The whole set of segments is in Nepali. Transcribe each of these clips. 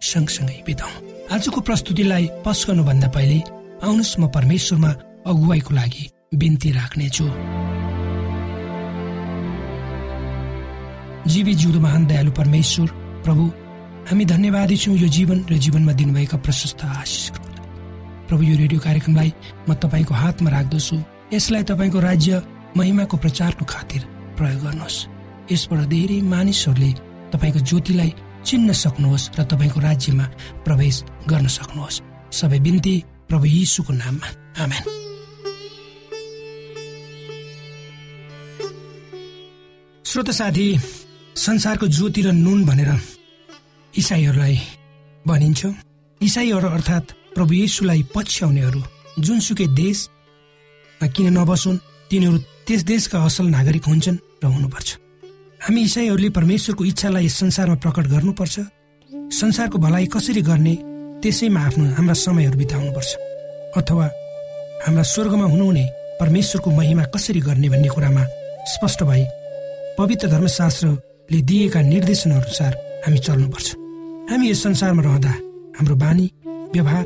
सँगसँगै बिताउँ। आजको प्रस्तुतिलाई पस्कनुभन्दा पहिले आउनुहोस् म परमेश्वरमा अगुवाईको लागि बिन्ती राख्नेछु। जीवी जिउँदो महान दयालु परमेश्वर प्रभु हामी धन्यवादी छौँ यो जीवन र जीवनमा दिनुभएका प्रशस्त आशिषको प्रभु यो रेडियो कार्यक्रमलाई म तपाईँको हातमा राख्दछु। यसलाई तपाईँको राज्य महिमाको प्रचारको खातिर प्रयोग गर्नुहोस्। यसबाट धेरै मानिसहरूले तपाईँको ज्योतिलाई चिन्न सक्नुहोस् र तपाईँको राज्यमा प्रवेश गर्न सक्नुहोस्। सबै बिन्ती प्रभु यीशुको नाममा। आमेन। श्रोत साथी संसारको ज्योति र नुन भनेर इसाईहरूलाई भनिन्छ। इसाईहरू अर्थात् प्रभु येसुलाई पछ्याउनेहरू जुनसुकै देशमा किन नबसुन् तिनीहरू त्यस देशका असल नागरिक हुन्छन् र हुनुपर्छ। हामी इसाईहरूले परमेश्वरको इच्छालाई यस संसारमा प्रकट गर्नुपर्छ। संसारको भलाइ कसरी गर्ने त्यसैमा आफ्नो हाम्रा समयहरू बिताउनुपर्छ। अथवा हाम्रा स्वर्गमा हुनुहुने परमेश्वरको महिमा कसरी गर्ने भन्ने कुरामा स्पष्ट भई पवित्र धर्मशास्त्रले दिएका निर्देशन अनुसार हामी चल्नुपर्छ। हामी यस संसारमा रहँदा हाम्रो बानी व्यवहार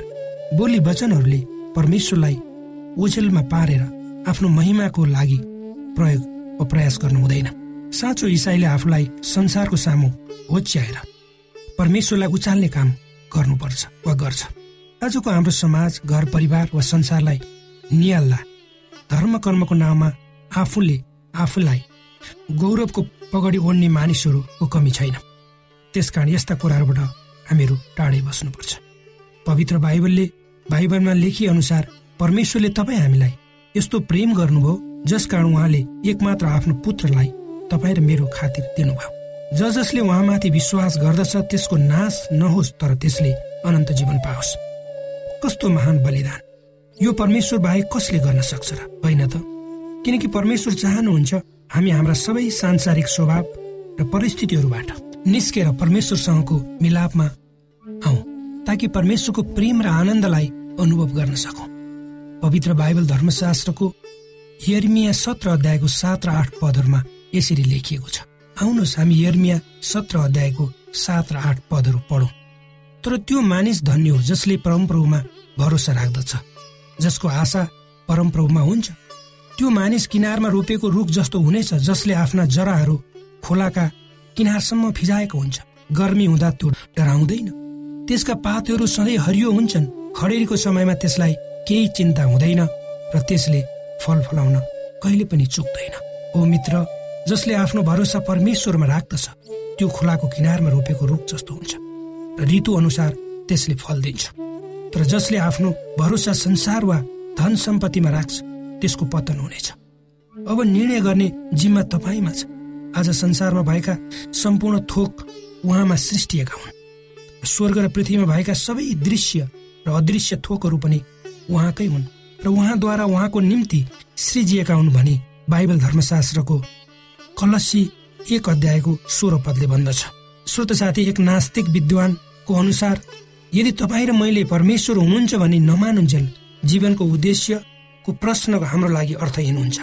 बोली वचनहरूले परमेश्वरलाई ओझेलमा पारेर आफ्नो महिमाको लागि प्रयोग वा प्रयास गर्नु हुँदैन साँचो इसाईले आफूलाई संसारको सामु होच्याएर परमेश्वरलाई उचाल्ने काम गर्नुपर्छ वा गर्छ। आजको हाम्रो समाज घर परिवार वा संसारलाई निहाल्दा धर्म कर्मको नाममा आफूले आफूलाई गौरवको पगडी ओढ्ने मानिसहरूको कमी छैन। त्यसकारण यस्ता कुराहरूबाट हामीहरू टाढै बस्नुपर्छ। पवित्र बाइबलले बाइबलमा लेखिए अनुसार परमेश्वरले तपाईँ हामीलाई यस्तो प्रेम गर्नुभयो जसकारण उहाँले एकमात्र आफ्नो पुत्रलाई तपाईँ र मेरो खातिर दिनुभयो। ज जसले उहाँमाथि विश्वास गर्दछ त्यसको नाश नहोस् तर त्यसले अनन्त जीवन पाओस्। कस्तो महान बलिदान। यो परमेश्वर बाहेक कसले गर्न सक्छ र? होइन त? किनकि परमेश्वर चाहनुहुन्छ हामी हाम्रा सबै सांसारिक स्वभाव र परिस्थितिहरूबाट निस्केर परमेश्वरसँगको मिलापमा आऊ ताकि परमेश्वरको प्रेम र आनन्दलाई अनुभव गर्न सकौँ। पवित्र बाइबल धर्मशास्त्रको यर्मिया सत्र अध्यायको सात र आठ पदहरूमा यसरी लेखिएको छ। आउनुहोस् हामी यर्मिया सत्र अध्यायको सात र आठ पदहरू पढौँ। तर त्यो मानिस धन्य हो जसले परमप्रभुमा भरोसा राख्दछ जसको आशा परमप्रभुमा हुन्छ। त्यो मानिस किनारमा रोपेको रुख जस्तो हुनेछ जसले आफ्ना जराहरू खोलाका किनारसम्म फिजाएको हुन्छ। गर्मी हुँदा त्यो डराउँदैन। त्यसका पातहरू सधैँ हरियो हुन्छन्। खडेरीको समयमा त्यसलाई केही चिन्ता हुँदैन र त्यसले फल फलाउन कहिले पनि चुक्दैन। ओ मित्र जसले आफ्नो भरोसा परमेश्वरमा राख्दछ त्यो खोलाको किनारमा रोपेको रुख जस्तो हुन्छ। र ऋतु अनुसार त्यसले फल दिन्छ। तर जसले आफ्नो भरोसा संसार वा धन सम्पत्तिमा राख्छ त्यसको पतन हुनेछ। अब निर्णय गर्ने जिम्मा तपाईँमा छ। आज संसारमा भएका सम्पूर्ण थोक उहाँमा सृष्टिएका हुन्। स्वर्ग र पृथ्वीमा भएका सबै दृश्य र अदृश्य थोकहरू पनि उहाँकै हुन्। र उहाँद्वारा उहाँको निम्ति सृजिएका हुन् भने बाइबल धर्मशास्त्रको कलसी एक अध्यायको सोह्र पदले भन्दछ। श्रोत साथी एक नास्तिक विद्वानको अनुसार यदि तपाईँ र मैले परमेश्वर हुनुहुन्छ भने नमानुन्जेल जीवनको उद्देश्यको प्रश्न हाम्रो लागि अर्थहीन हुन्छ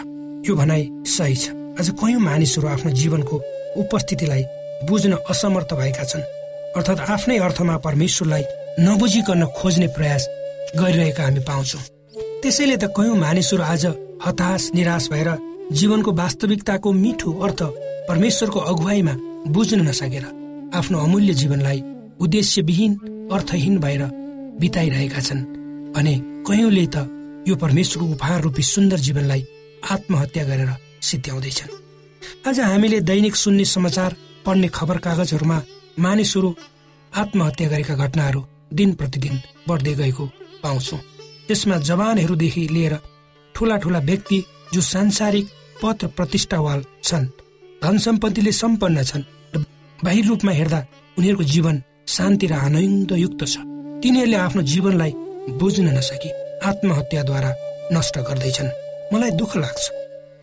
यो भनाइ सही छ। आज कयौँ मानिसहरू आफ्नो जीवनको उपस्थितिलाई बुझ्न असमर्थ भएका छन्। अर्थात् आफ्नै अर्थमा परमेश्वरलाई नबुझिकन खोज्ने प्रयास गरिरहेका हामी पाउँछौँ। त्यसैले त कयौँ मानिसहरू आज हताश निराश भएर जीवनको वास्तविकताको मिठो अर्थ परमेश्वरको अगुवाईमा बुझ्न नसकेर आफ्नो अमूल्य जीवनलाई उद्देश्यविहीन अर्थहीन भएर बिताइरहेका छन्। भने कयौँले त यो परमेश्वरको उपहार रूपी सुन्दर जीवनलाई आत्महत्या गरेर सिद्ध्याउँदैछन्। आज हामीले दैनिक सुन्ने समाचार पढ्ने खबर कागजहरूमा मानिसहरू आत्महत्या गरेका घटनाहरू दिन प्रतिदिन बढ्दै गएको पाउँछौँ। यसमा जवानहरूदेखि लिएर ठुला ठुला व्यक्ति जो सांसारिक पद प्रतिष्ठावाल छन् धन सम्पत्तिले सम्पन्न छन् र बाहिर रूपमा हेर्दा उनीहरूको जीवन शान्ति र आनन्दयुक्त छ। तिनीहरूले आफ्नो जीवनलाई बुझ्न नसकी आत्महत्याद्वारा नष्ट गर्दैछन्। मलाई दुःख लाग्छ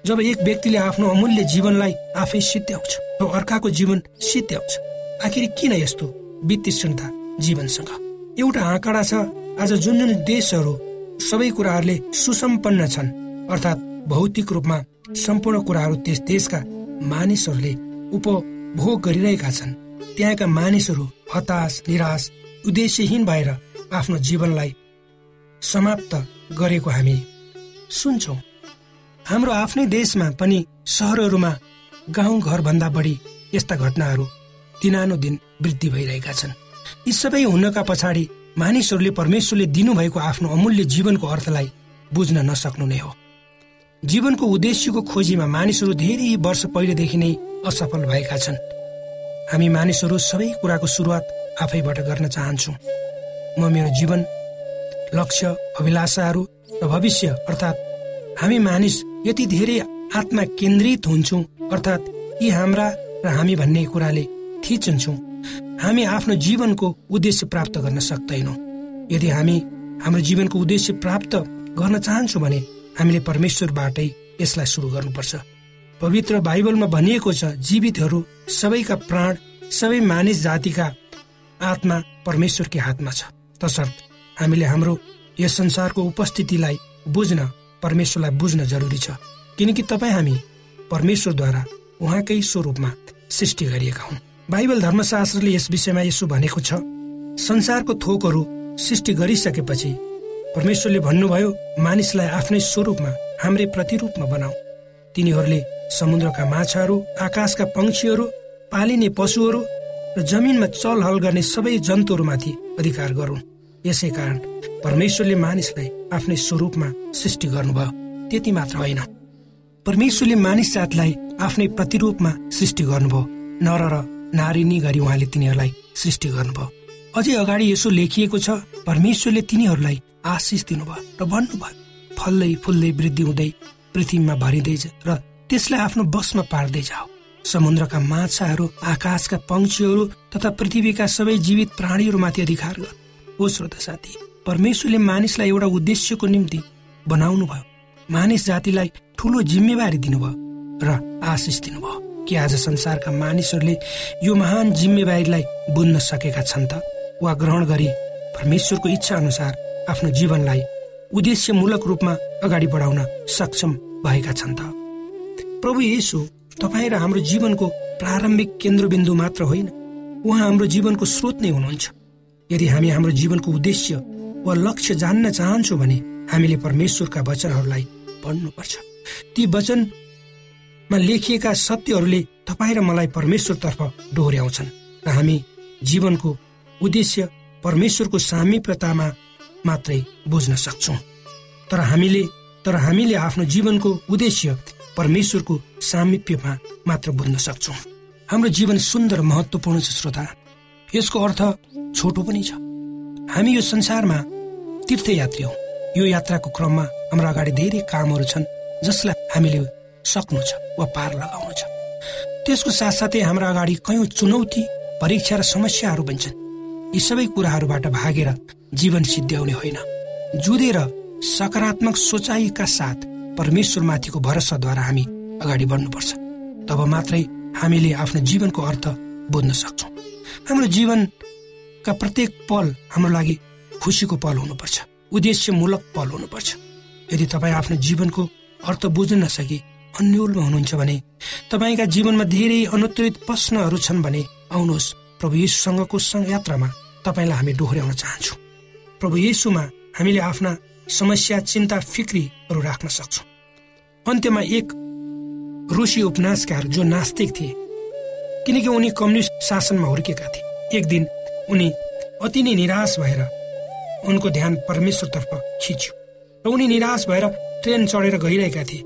जब एक व्यक्तिले आफ्नो अमूल्य जीवनलाई आफै सिद्ध्याउँछ र अर्काको जीवन सिद्ध्याउँछ आखिर किन यस्तो वित्तीयता जीवनसँग? एउटा आँकडा छ आज जुन जुन देशहरू सबै कुराहरूले सुसम्पन्न छन् अर्थात् भौतिक रूपमा सम्पूर्ण कुराहरू त्यस देशका मानिसहरूले उपभोग गरिरहेका छन्। त्यहाँका मानिसहरू हताश निराश उद्देश्यहीन भएर आफ्नो जीवनलाई समाप्त गरेको हामी सुन्छौँ। हाम्रो आफ्नै देशमा पनि सहरहरूमा गाउँ भन्दा बढी यस्ता घटनाहरू दिनानुदिन वृद्धि भइरहेका छन्। यी सबै हुनका पछाडि मानिसहरूले परमेश्वरले दिनुभएको आफ्नो अमूल्य जीवनको अर्थलाई बुझ्न नसक्नु नै हो। जीवनको उद्देश्यको खोजीमा मानिसहरू धेरै वर्ष पहिलेदेखि नै असफल भएका छन्। हामी मानिसहरू सबै कुराको सुरुवात आफैबाट गर्न चाहन्छौँ। म मेरो जीवन लक्ष्य अभिलाषाहरू र भविष्य अर्थात् हामी मानिस यति धेरै आत्मा केन्द्रित हुन्छौँ अर्थात् यी हाम्रा र हामी भन्ने कुराले थिचिन्छौँ हामी आफ्नो जीवनको उद्देश्य प्राप्त गर्न सक्दैनौँ। यदि हामी हाम्रो जीवनको उद्देश्य प्राप्त गर्न चाहन्छौँ भने हामीले परमेश्वरबाटै यसलाई सुरु गर्नुपर्छ। पवित्र बाइबलमा भनिएको छ जीवितहरू सबैका प्राण सबै मानिस जातिका आत्मा परमेश्वरकै हातमा छ। तसर्थ हामीले हाम्रो यस संसारको उपस्थितिलाई बुझ्न परमेश्वरलाई बुझ्न जरुरी छ। किनकि तपाईँ हामी परमेश्वरद्वारा उहाँकै स्वरूपमा सृष्टि गरिएका हौ। बाइबल धर्मशास्त्रले यस विषयमा यसो भनेको छ संसारको थोकहरू सृष्टि गरिसकेपछि परमेश्वरले भन्नुभयो मानिसलाई आफ्नै स्वरूपमा हाम्रै प्रतिरूपमा बनाऊ। तिनीहरूले समुद्रका माछाहरू आकाशका पंक्षीहरू पालिने पशुहरू र जमिनमा चलहल गर्ने सबै जन्तुहरूमाथि अधिकार गरून्। यसै कारण परमेश्वरले मानिसलाई आफ्नै स्वरूपमा सृष्टि गर्नुभयो। त्यति मात्र होइन। परमेश्वरले मानिस जातलाई आफ्नै प्रतिरूपमा सृष्टि गर्नुभयो। नर र नारिनी गरी उहाँले तिनीहरूलाई सृष्टि गर्नुभयो। अझै अगाडि यसो लेखिएको छ परमेश्वरले तिनीहरूलाई आशिष दिनुभयो र भन्नुभयो फल्दै फुल्दै वृद्धि हुँदै पृथ्वीमा भरिँदै र त्यसलाई आफ्नो बसमा पार्दै जाओ समुद्रका माछाहरू आकाशका पंक्षीहरू तथा पृथ्वीका सबै जीवित प्राणीहरूमाथि अधिकार गर। ओ श्रोता साथी परमेश्वरले मानिसलाई एउटा उद्देश्यको निम्ति बनाउनु भयो मानिस जातिलाई ठुलो जिम्मेवारी दिनुभयो र आशिष दिनुभयो कि आज संसारका मानिसहरूले यो महान जिम्मेवारीलाई बुझ्न सकेका छन् त। वा ग्रहण गरी परमेश्वरको इच्छा अनुसार आफ्नो जीवनलाई उद्देश्यमूलक रूपमा अगाडि बढाउन सक्षम भएका छन् त। प्रभु येसु तपाईँ र हाम्रो जीवनको प्रारम्भिक केन्द्रबिन्दु मात्र होइन उहाँ हाम्रो जीवनको स्रोत नै हुनुहुन्छ। यदि हामी हाम्रो जीवनको उद्देश्य वा लक्ष्य जान्न चाहन्छौँ भने हामीले परमेश्वरका वचनहरूलाई पढ्नुपर्छ। ती वचनमा लेखिएका सत्यहरूले तपाईँ र मलाई परमेश्वरतर्फ डोर्याउँछन् र हामी जीवनको उद्देश्य परमेश्वरको सामिप्यतामा मात्रै बुझ्न सक्छौँ। तर हामीले तर हामीले आफ्नो जीवनको उद्देश्य परमेश्वरको सामिप्यमा मात्र बुझ्न सक्छौँ। हाम्रो जीवन सुन्दर महत्वपूर्ण छ श्रोता। यसको अर्थ छोटो पनि छ। हामी यो संसारमा तीर्थयात्री हौ। यो यात्राको क्रममा हाम्रो अगाडि धेरै कामहरू छन् जसलाई हामीले सक्नु छ वा पार लगाउनु छ। त्यसको साथसाथै हाम्रो अगाडि कयौँ चुनौती परीक्षा र समस्याहरू बन्छन् यी सबै कुराहरूबाट भागेर जीवन सिद्ध्याउने होइन। जुधेर सकारात्मक सोचाइका साथ परमेश्वरमाथिको भरोसाद्वारा हामी अगाडि बढ्नुपर्छ। तब मात्रै हामीले आफ्नो जीवनको अर्थ बुझ्न सक्छौँ। हाम्रो जीवनका प्रत्येक पल हाम्रो लागि खुसीको पल हुनुपर्छ उद्देश्यमूलक पल हुनुपर्छ। यदि तपाईँ आफ्नो जीवनको अर्थ बुझ्न नसके अन्यलमा हुनुहुन्छ भने तपाईँका जीवनमा धेरै अनुत्तरित प्रश्नहरू छन् भने आउनुहोस्। प्रभु यीशुसँगको यात्रामा तपाईँलाई हामी डोहोऱ्याउन चाहन्छौँ। प्रभु येसुमा हामीले आफ्ना समस्या चिन्ता फिक्रीहरू राख्न सक्छौँ। अन्त्यमा एक रुसी उपन्यासकार जो नास्तिक थिए किनकि उनी कम्युनिस्ट शासनमा हुर्केका थिए। एक दिन उनी अति नै निराश भएर उनको ध्यान परमेश्वरतर्फ खिच्यो र उनी निराश भएर ट्रेन चढेर गइरहेका थिए।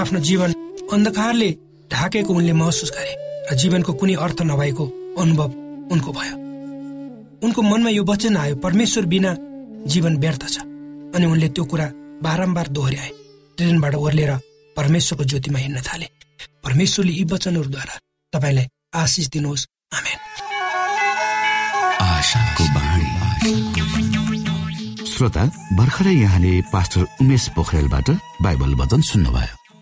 आफ्नो जीवन अन्धकारले ढाकेको उनले महसुस गरे र जीवनको कुनै अर्थ नभएको अनुभव उनको भयो। उनको मनमा यो वचन आयो परमेश्वर बिना जीवन व्यर्थ छ। अनि उनले त्यो कुरा बारम्बार दोहोऱ्याए। ट्रेनबाट ओर्लेर परमेश्वरको ज्योतिमा हिँड्न थाले। परमेश्वरले यी वचनहरूद्वारा तपाईँलाई आशिष दिनुहोस्। आमेन। श्रोता भर्खरै यहाँले पास्टर उमेश पोखरेलबाट बाइबल वचन सुन्नुभयो।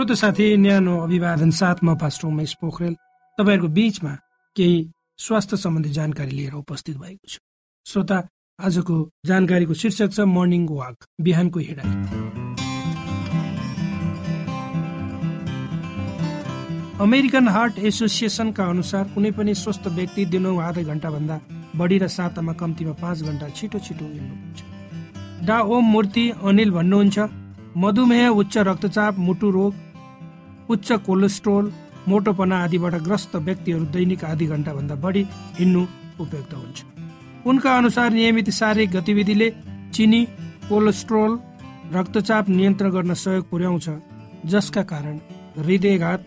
श्रोत साथी न्यानो अभिवादन साथ म पास्टर उमेश पोखरेल तपाईँहरूको बिचमा केही स्वास्थ्य सम्बन्धी जानकारी लिएर उपस्थित भएको छु। श्रोता आजको जानकारीको शीर्षक छ मर्निङ वाक बिहानको हिँडाइ। अमेरिकन हार्ट एसोसिएसनका अनुसार कुनै पनि स्वस्थ व्यक्ति दिनौ आधा घन्टाभन्दा बढी र सातामा कम्तीमा पाँच घन्टा छिटो छिटो हिँड्नुहुन्छ। डा ओम मूर्ति अनिल भन्नुहुन्छ मधुमेह उच्च रक्तचाप मुटु रोग उच्च कोलेस्ट्रोल मोटोपना आदिबाट ग्रस्त व्यक्तिहरू दैनिक आधी घन्टाभन्दा बढी हिँड्नु उपयुक्त हुन्छ। उनका अनुसार नियमित शारीरिक गतिविधिले चिनी कोलेस्ट्रोल रक्तचाप नियन्त्रण गर्न सहयोग पुर्याउँछ जसका कारण हृदयघात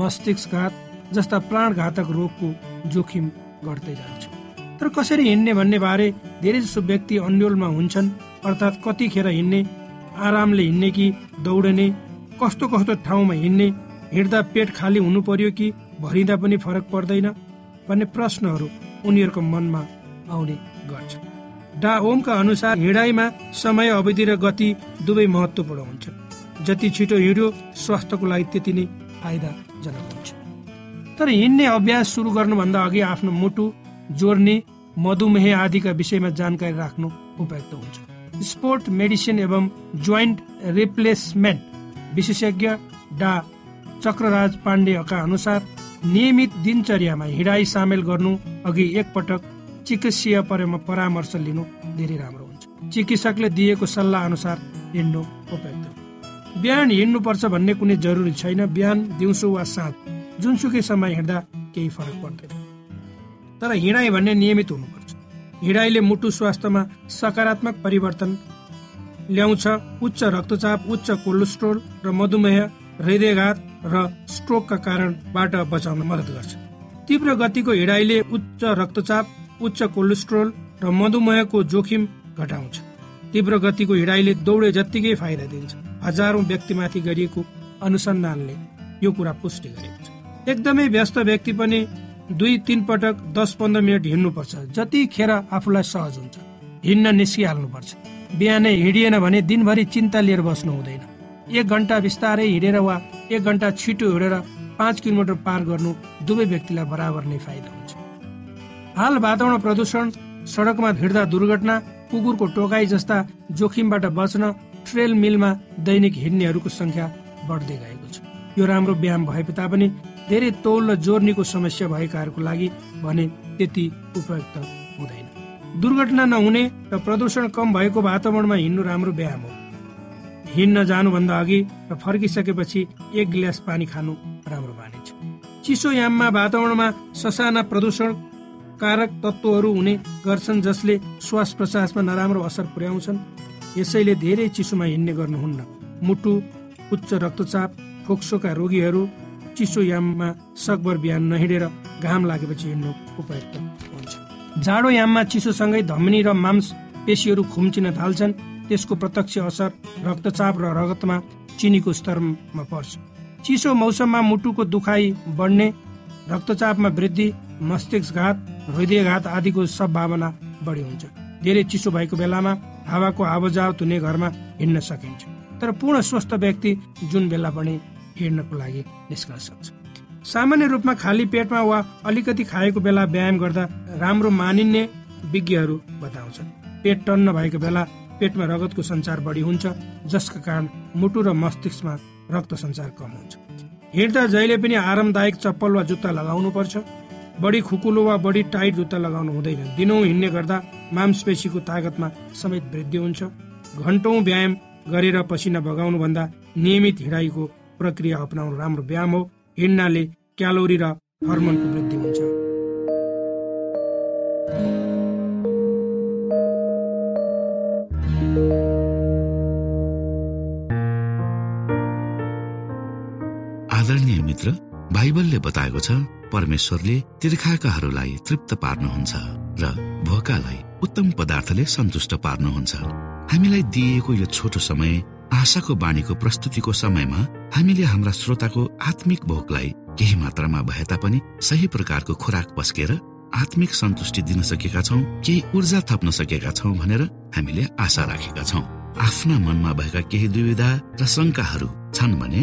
मस्तिष्कघात जस्ता प्राणघातक रोगको जोखिम घट्दै जान्छ। तर कसरी हिँड्ने भन्ने बारे धेरै जसो व्यक्ति अन्यलमा हुन्छन् अर्थात् कतिखेर हिँड्ने आरामले हिँड्ने कि दौडने कस्तो कस्तो ठाउँमा हिँड्ने हिँड्दा पेट खाली हुनु पर्यो कि भरिँदा पनि फरक पर्दैन भन्ने प्रश्नहरू उनीहरूको मनमा आउने गर्छ। डा ओमका अनुसार हिँडाइमा समय अवधि र गति दुवै महत्वपूर्ण हुन्छ। जति छिटो हिँड्यो स्वास्थ्यको लागि त्यति नै फाइदाजनक हुन्छ। तर हिँड्ने अभ्यास सुरु गर्नुभन्दा अघि आफ्नो मुटु जोड्ने मधुमेह आदिका विषयमा जानकारी राख्नु उपयुक्त हुन्छ। स्पोर्ट मेडिसिन एवं जोइन्ट रिप्लेसमेन्ट विशेषज्ञ डा. चक्रराज पाण्डेका अनुसार नियमित दिनचर्यामा हिँडाइ सामेल गर्नु अघि एकपटक चिकित्सीय परामर्श लिनु धेरै राम्रो हुन्छ। चिकित्सकले दिएको सल्लाह अनुसार हिँड्नु उपयुक्त। बिहान हिँड्नुपर्छ भन्ने कुनै जरुरी छैन। बिहान दिउँसो वा साँझ जुनसुकै समय हिँड्दा केही फरक पर्दैन। तर हिँडाइ भन्ने नियमित हुनुपर्छ। हिँडाइले मुटु स्वास्थ्यमा सकारात्मक परिवर्तन ल्याउँछ उच्च रक्तचाप उच्च कोलेस्ट्रोल र मधुमेह हृदयघात र स्ट्रोकका कारणबाट बचाउन मद्दत गर्छ। तीव्र गतिको हिँडाइले उच्च रक्तचाप उच्च कोलेस्ट्रोल र मधुमेहको जोखिम घटाउँछ। तीव्र गतिको हिँडाइले दौडे जत्तिकै फाइदा दिन्छ। हजारौं व्यक्तिमाथि गरिएको अनुसन्धानले यो कुरा पुष्टि गरेको छ। एकदमै व्यस्त व्यक्ति पनि दुई तिन पटक दस पन्ध्र मिनट हिँड्नुपर्छ। जतिखेर आफूलाई सहज हुन्छ। हिँड्न निस्किहाल्नुपर्छ। बिहानै हिँडिएन भने दिनभरि चिन्ता लिएर बस्नु हुँदैन। एक घन्टा बिस्तारै हिँडेर वा एक घन्टा छिटो हिँडेर पाँच किलोमिटर पार गर्नु दुवै व्यक्तिलाई बराबर नै फाइदा हुन्छ। हाल वातावरण प्रदूषण सडकमा हिँड्दा दुर्घटना कुकुरको टोकाई जस्ता जोखिमबाट बच्न ट्रेल मिलमा दैनिक हिँड्नेहरूको संख्या बढ्दै गएको छ। यो राम्रो व्यायाम भए तापनि धेरै तौल र जोर्नीको समस्या भएकाहरूको लागि भने त्यति उपयुक्त दुर्घटना नहुने र प्रदूषण कम भएको वातावरणमा हिँड्नु राम्रो व्यायाम हो। हिँड्न जानुभन्दा अघि र फर्किसकेपछि एक गिलास पानी खानु राम्रो मानिन्छ। चिसो याममा वातावरणमा ससाना प्रदूषण कारक तत्त्वहरू हुने गर्छन् जसले श्वास प्रश्वासमा नराम्रो असर पुर्याउँछन्। यसैले धेरै चिसोमा हिँड्ने गर्नुहुन्न। मुटु उच्च रक्तचाप फोक्सोका रोगीहरू चिसो याममा सकभर बिहान नहिँडेर घाम लागेपछि हिँड्नु उपयुक्त। जाडो याममा चिसोसँगै धमनी र मांस पेशीहरू खुम्चिन थाल्छन्। त्यसको प्रत्यक्ष असर रक्तचाप र रगतमा चिनीको स्तरमा पर्छ। चिसो मौसममा मुटुको दुखाइ बढ्ने रक्तचापमा वृद्धि मस्तिष्कघात हृदयघात आदिको सम्भावना बढी हुन्छ। धेरै चिसो भएको बेलामा हावाको आवजावत हुने घरमा हिँड्न सकिन्छ। तर पूर्ण स्वस्थ व्यक्ति जुन बेला पनि हिँड्नको लागि निस्कन सक्छ सामान्य रूपमा खाली पेटमा वा अलिकति खाएको बेला व्यायाम गर्दा राम्रो मानिने विज्ञहरू बताउँछन्। पेट टन्न भएको बेला पेटमा रगतको सञ्चार बढी हुन्छ जसका कारण मुटु र मस्तिष्कमा रक्त सञ्चार कम हुन्छ। हिँड्दा जहिले पनि आरामदायक चप्पल वा जुत्ता लगाउनु पर्छ बढी खुकुलो वा बढी टाइट जुत्ता लगाउनु हुँदैन। दिनौँ हिँड्ने गर्दा मांसपेशीको तागतमा समेत वृद्धि हुन्छ। घन्टौँ व्यायाम गरेर पसिना बगाउनु भन्दा नियमित हिँडाइको प्रक्रिया अपनाउनु राम्रो व्यायाम हो। हिँड्नाले क्यालोरी र हर्मोनको वृद्धि हुन्छ। आदरणीय मित्र बाइबलले बताएको छ परमेश्वरले तिर्खाकाहरूलाई तृप्त पार्नुहुन्छ र भोकालाई उत्तम पदार्थले सन्तुष्ट पार्नुहुन्छ। हामीलाई दिइएको यो छोटो समय आशाको बाणीको प्रस्तुतिको समयमा हामीले हाम्रा श्रोताको आत्मिक भोकलाई केही मात्रामा भए तापनि सही प्रकारको खुराक पस्केर आत्मिक सन्तुष्टि दिन सकेका छौँ केही ऊर्जा थप्न सकेका छौँ भनेर हामीले आशा राखेका छौँ। आफ्ना मनमा भएका केही दुविधा र शङ्काहरू छन् भने